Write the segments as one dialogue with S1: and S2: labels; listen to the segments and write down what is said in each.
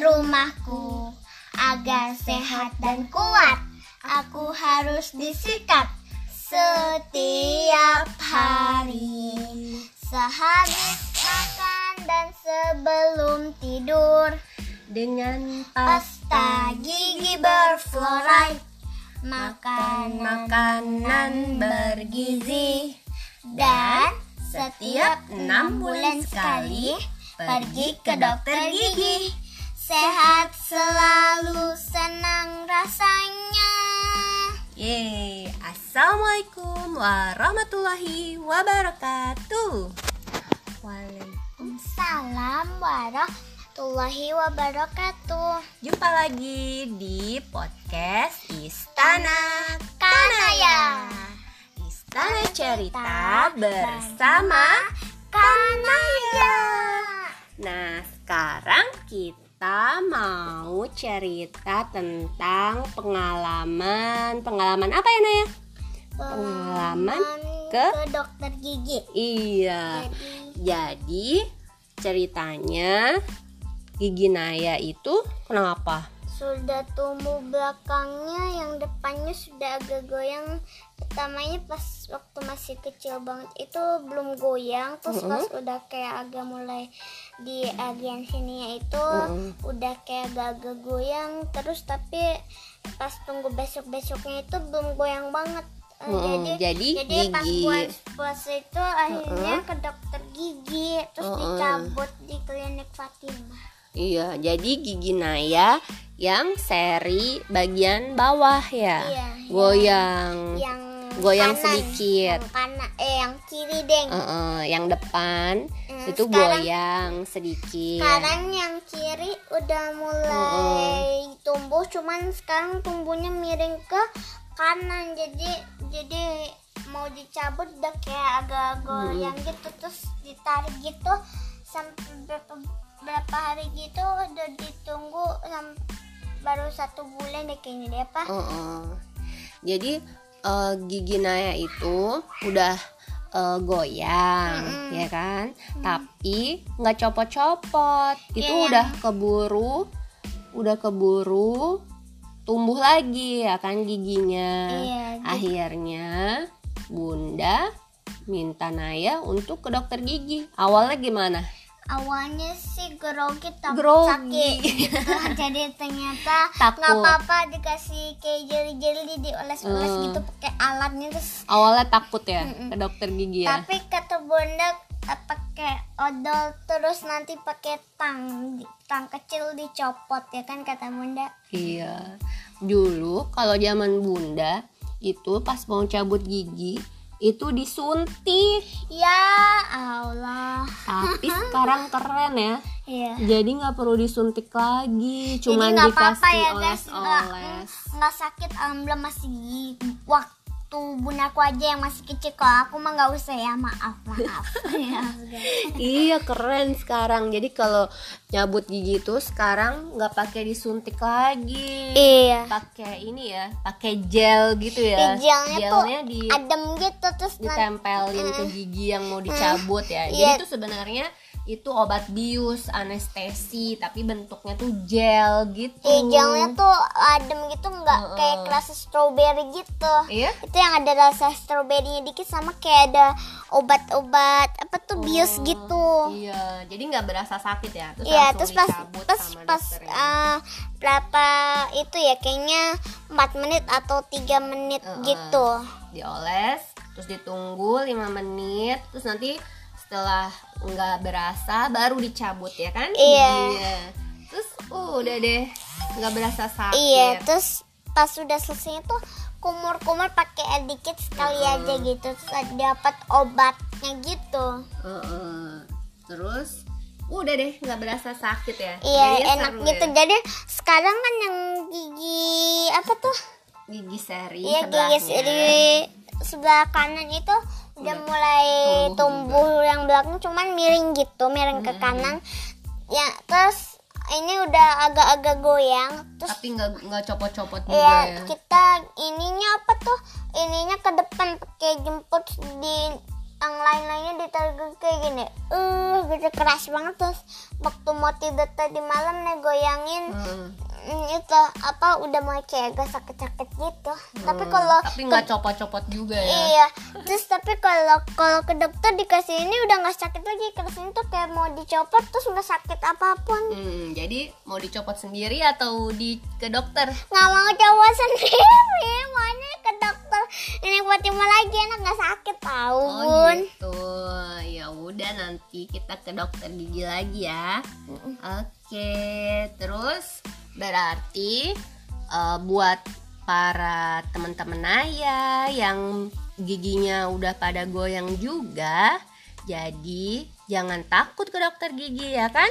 S1: rumahku agar sehat dan kuat. Aku harus disikat setiap hari. Sehabis makan dan sebelum tidur
S2: Dengan
S1: pasta gigi berfluoride makanan
S2: makanan bergizi
S1: dan setiap enam bulan sekali pergi ke dokter gigi sehat selalu senang rasanya.
S2: Yeay, Assalamualaikum warahmatullahi wabarakatuh.
S1: Salam warahmatullahi wabarakatuh.
S2: Jumpa lagi di podcast Istana
S1: Kanaya.
S2: Istana Cerita bersama Kanaya. Nah, sekarang kita mau cerita tentang pengalaman Pengalaman apa ya Naya? Pengalaman ke
S1: dokter gigi
S2: Iya
S1: Jadi
S2: Jadi ceritanya Gigi Naya itu kenapa?
S1: Sudah tumbuh belakangnya yang depannya sudah agak goyang. Pertamanya pas waktu masih kecil banget itu belum goyang terus pas udah kayak agak mulai di bagian sininya itu
S2: Mm-mm.
S1: udah kayak agak-agak goyang. Terus tapi pas tunggu besok besoknya itu belum goyang banget. Eh,
S2: Mm-mm,
S1: jadi
S2: jadi
S1: pas
S2: gigi-
S1: puas puasa itu akhirnya ke dokter gigi terus
S2: Mm-mm.
S1: dicabut di klinik Fatimah
S2: Iya, jadi Gigi Naya yang seri bagian bawah ya.
S1: Iya,
S2: Goyang.
S1: yang
S2: Goyang
S1: kanan,
S2: sedikit.
S1: yang kanan eh yang kiri deng
S2: Eh-eh, yang depan
S1: Hmm,
S2: itu
S1: sekarang-
S2: goyang sedikit.
S1: sekarang yang kiri udah mulai tumbuh cuman sekarang tumbuhnya miring ke kanan jadi jadi mau dicabut udah kayak agak goyang gitu terus ditarik gitu sampai berapa berapa hari gitu udah ditunggu baru satu bulan deh kayaknya deh apa
S2: Eh-eh. Jadi eh, Gigi Naya itu udah eh, goyang, ya kan? Tapi nggak copot-copot. Itu
S1: Iya,
S2: udah keburu, udah keburu tumbuh lagi ya kan giginya.
S1: Iya, jadi-
S2: Akhirnya Bunda minta Naya untuk ke dokter gigi. Awalnya gimana?
S1: Awalnya sih grogi takut
S2: Grogi.
S1: sakit jadi ternyata nggak apa-apa dikasih kayak jeli-jeli dioles-oles
S2: Hmm.
S1: gitu pakai alatnya terus
S2: Awalnya takut ya ke dokter gigi ya.
S1: tapi kata bunda eh, pakai odol terus nanti pakai tang tang kecil dicopot ya kan kata bunda
S2: Iya. Dulu kalau zaman Bunda itu pas mau cabut gigi itu disuntik.
S1: ya Allah
S2: Tapi sekarang keren ya.
S1: iya
S2: Jadi nggak perlu disuntik lagi,
S1: nggak
S2: dikasih
S1: apa-apa ya guys nggak
S2: oles-oles.
S1: nggak sakit alhamdulillah masih waktu bundaku aja yang masih kecil kalau aku mah nggak usah ya maaf maaf ya.
S2: Iya keren sekarang. Jadi kalau nyabut gigi itu sekarang nggak pakai disuntik lagi.
S1: iya
S2: Pakai ini ya, pakai gel gitu ya.
S1: gelnya tuh
S2: Gelnya di
S1: adem gitu terus nanti
S2: ditempelin ke gigi yang mau dicabut ya.
S1: Iya.
S2: Jadi itu sebenarnya itu obat bius, anestesi, tapi bentuknya tuh gel gitu.
S1: eh, gelnya tuh adem gitu nggak
S2: Heeh.
S1: kayak kelas strawberry gitu
S2: Iya?
S1: itu yang ada rasa stroberinya dikit sama kayak ada obat-obat apa tuh bius gitu
S2: Iya, jadi nggak berasa sakit ya. Terus
S1: Iya, terus pas pas pas eh, berapa itu ya kayaknya 4 menit atau tiga menit
S2: Heeh.
S1: gitu.
S2: dioles, terus ditunggu 5 menit, terus nanti setelah nggak berasa baru dicabut ya kan?
S1: Iya.
S2: giginya. Terus uh, udah deh nggak berasa sakit.
S1: Iya, terus pas sudah selesai itu kumur-kumur pakai air dikit sekali
S2: Heeh.
S1: aja gitu dapat obatnya gitu.
S2: Heeh. Terus udah deh nggak berasa sakit ya.
S1: Iya,
S2: Jadinya
S1: enak
S2: seru
S1: gitu.
S2: ya.
S1: Jadi sekarang kan yang gigi apa tuh?
S2: Gigi seri
S1: Iya, gigi di sebelah kanan itu udah mulai
S2: tumbuh
S1: tumbuh, yang belakang cuman miring gitu, miring ke kanan. Ya, terus ini udah agak-agak goyang. Terus
S2: Tapi nggak nggak copot-copot juga
S1: ya
S2: ya.
S1: kita ininya apa tuh? Ininya ke depan pakai jemput di yang lain-lainnya ditarik kayak gini. Eh, gitu keras banget terus waktu mau tidur tadi malam nih goyangin
S2: Hmm.
S1: Mm, itu apa udah mulai kayak agak sakit-sakit gitu tapi
S2: Hmm,
S1: kalau
S2: tapi nggak copot-copot juga ya?
S1: Iya terus tapi kalau kalau ke dokter dikasih ini udah nggak sakit lagi. Ke sini tuh kayak mau dicopot terus nggak sakit apa pun.
S2: Hmm, jadi mau dicopot sendiri atau di ke dokter?
S1: Nggak mau coba sendiri maunya ke dokter. Ini Fatima lagi enak nggak sakit tahu
S2: Oh
S1: bun
S2: gitu. Ya udah nanti kita ke dokter gigi lagi ya. Oke, terus berarti eh, buat para teman-teman ayah yang giginya udah pada goyang juga, jadi jangan takut ke dokter gigi ya kan?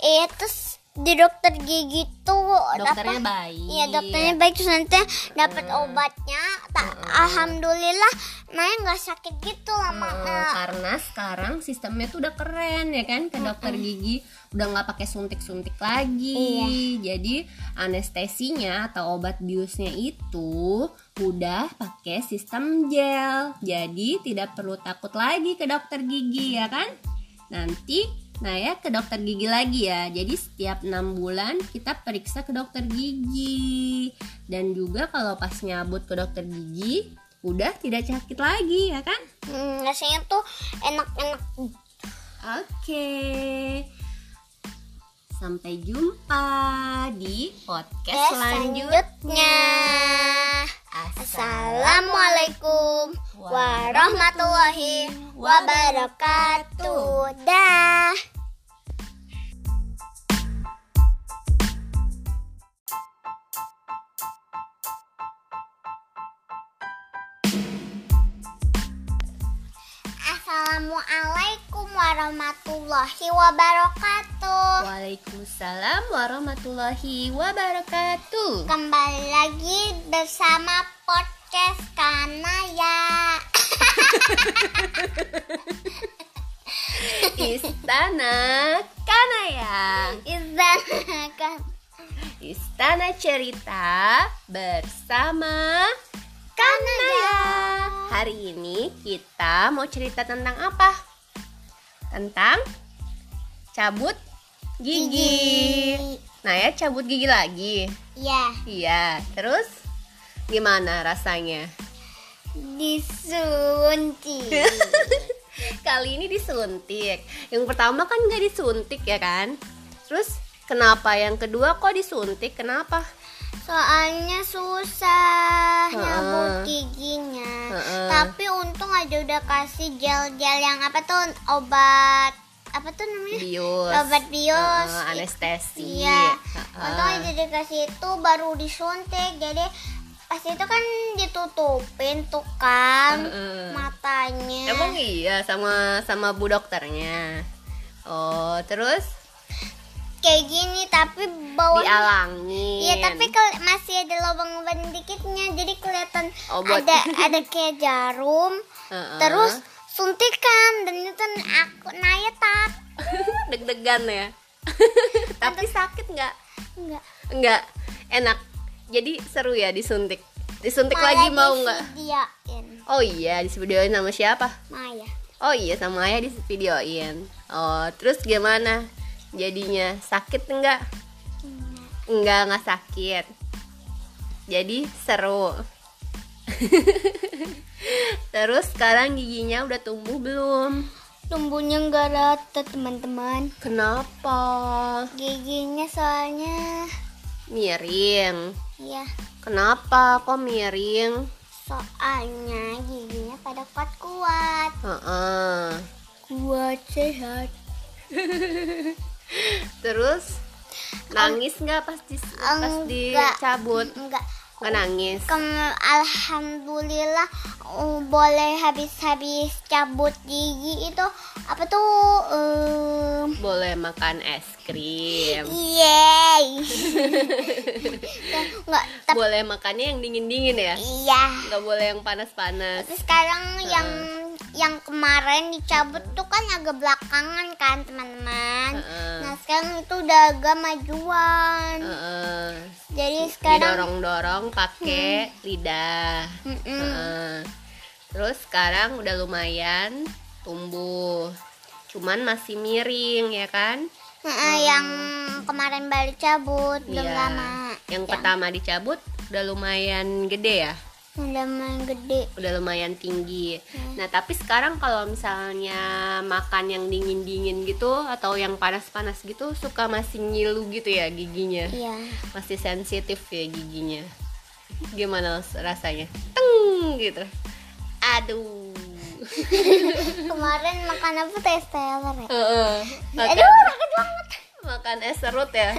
S1: iya terus di dokter gigi tuh
S2: Dokternya
S1: apa-
S2: baik.
S1: Iya dokternya baik terus nanti dapat obatnya. Ta- Alhamdulillah Naya nggak sakit gitu lama.
S2: Eh, karena sekarang sistemnya tuh udah keren ya kan ke dokter gigi udah nggak pakai suntik-suntik lagi. Jadi anestesinya atau obat biusnya itu udah pakai sistem gel. Jadi tidak perlu takut lagi ke dokter gigi ya kan? Nanti nah ya ke dokter gigi lagi ya. Jadi setiap enam bulan kita periksa ke dokter gigi. Dan juga kalau pas nyabut ke dokter gigi udah tidak sakit lagi ya kan?
S1: Hmm, rasanya tuh enak-enak.
S2: Oke. Sampai jumpa di podcast selanjutnya.
S1: selanjutnya. Assalamualaikum warahmatullahi wabarakatuh. Dah. Assalamualaikum warahmatullahi wabarakatuh.
S2: Waalaikumsalam warahmatullahi wabarakatuh.
S1: Kembali lagi bersama podcast Kanaya.
S2: Istana Kanaya.
S1: Istana
S2: Istana cerita bersama Kanaya. Hari ini kita mau cerita tentang apa? Tentang cabut gigi. Nah ya cabut gigi lagi.
S1: Ya,
S2: Iya, terus gimana rasanya?
S1: disuntik.
S2: Kali ini disuntik. Yang pertama kan nggak disuntik ya kan? Terus kenapa yang kedua kok disuntik? Kenapa?
S1: Soalnya susah
S2: Heeh.
S1: nyabut giginya. Tapi untung aja udah kasih gel-gel yang apa tuh obat apa tuh namanya?
S2: Bius.
S1: Obat bius.
S2: Heeh, anestesi.
S1: Iya.
S2: Heeh.
S1: Untung aja dikasih itu baru disuntik. Jadi pas itu kan ditutupin tuh kan
S2: Heeh.
S1: matanya.
S2: Emang iya sama sama bu dokternya. Oh, terus
S1: kayak gini tapi bawah
S2: dialangin.
S1: Iya tapi kel- masih ada lubang-lubang dikitnya jadi kelihatan
S2: Oh, buat-
S1: ada ada kayak jarum
S2: Heeh.
S1: terus suntikan dan itu aku Naya tak
S2: deg-degan ya. Tapi sakit nggak?
S1: enggak
S2: Enggak. Enak. Jadi seru ya disuntik. Disuntik
S1: Malah
S2: lagi mau nggak? Oh iya, videoin sama siapa?
S1: Maya
S2: Oh iya, sama ayah di videoin. Oh, terus gimana? Jadinya sakit enggak? Enggak, enggak sakit. Jadi seru. terus sekarang giginya udah tumbuh belum?
S1: tumbuhnya enggak rata teman-teman
S2: Kenapa?
S1: giginya soalnya
S2: Miring.
S1: ya
S2: Kenapa kok miring?
S1: soalnya giginya pada kuat-kuat
S2: Heeh.
S1: kuat sehat
S2: Terus nangis nggak pas di pas dicabut?
S1: enggak
S2: Nggak nangis.
S1: Kem- Alhamdulillah uh, boleh habis-habis cabut gigi itu apa tuh um,
S2: Boleh makan es krim.
S1: yeay nggak tapi
S2: Boleh makannya yang dingin-dingin ya?
S1: iya
S2: Nggak boleh yang panas-panas.
S1: Terus sekarang yang yang kemarin dicabut tuh kan agak belakangan kan teman-teman
S2: Heeh.
S1: nah sekarang itu udah agak majuan
S2: Heeh.
S1: jadi sekarang
S2: Didorong-dorong pakai lidah.
S1: Mm-mm.
S2: Heeh. Terus sekarang udah lumayan tumbuh. cuman masih miring ya kan
S1: Heeh, yang kemarin balik cabut belum
S2: Iya.
S1: lama
S2: yang pertama dicabut udah lumayan gede ya
S1: udah main gede
S2: udah lumayan tinggi. Nah, tapi sekarang kalau misalnya makan yang dingin-dingin gitu atau yang panas-panas gitu suka masih ngilu gitu ya giginya.
S1: iya
S2: Masih sensitif ya giginya. Gimana rasanya? Teng gitu. Aduh.
S1: kemarin makan apa tes teler ya
S2: Heeh.
S1: aduh
S2: makan,
S1: sakit banget
S2: makan es serut ya.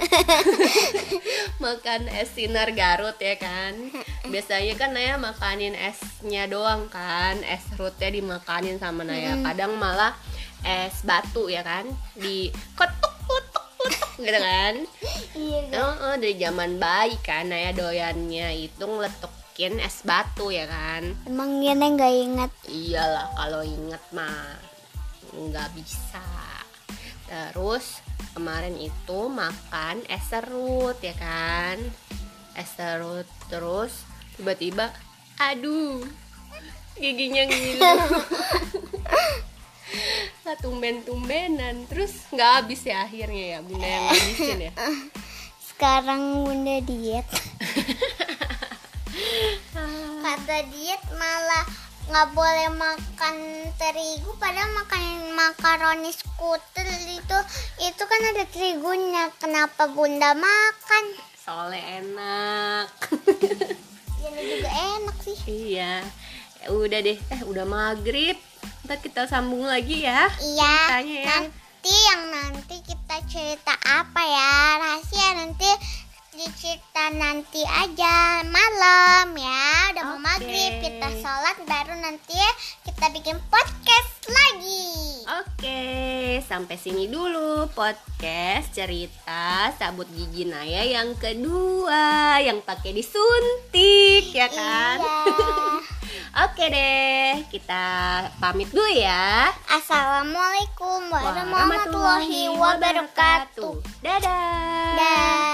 S2: makan es sinar Garut ya kan. Biasanya kan Naya makanin esnya doang kan. Es serutnya dimakanin sama Naya. Kadang malah es batu ya kan. Di ketuk ketuk ketuk gitu kan.
S1: iya
S2: Oh, dari zaman bayi kan Naya doyannya itu ngeletukin es batu ya kan.
S1: emang gini nggak ingat
S2: Iyalah kalau inget mah nggak bisa. Terus kemarin itu makan es serut ya kan, es serut terus tiba-tiba, aduh giginya ngilu. Lah tumben-tumbenan terus nggak habis ya akhirnya ya bunda yang ngabisin ya.
S1: sekarang bunda diet kata diet malah nggak boleh makan terigu padahal makan makaroni skuter itu itu kan ada terigunya kenapa bunda makan
S2: Soalnya enak.
S1: ini juga enak sih
S2: iya. Ya udah deh, eh udah maghrib. Ntar kita sambung lagi ya.
S1: iya
S2: Ceritanya ya.
S1: nanti yang nanti kita cerita apa ya rahasia nanti dicerita nanti aja malam ya udah mau
S2: Oke.
S1: maghrib kita sholat baru nanti kita bikin podcast lagi
S2: Oke, sampai sini dulu podcast cerita sabut gigi Naya yang kedua yang pakai disuntik ya kan?
S1: Iya.
S2: Oke deh, kita pamit dulu ya.
S1: Assalamualaikum warahmatullahi wabarakatuh
S2: Dadah.
S1: Dah.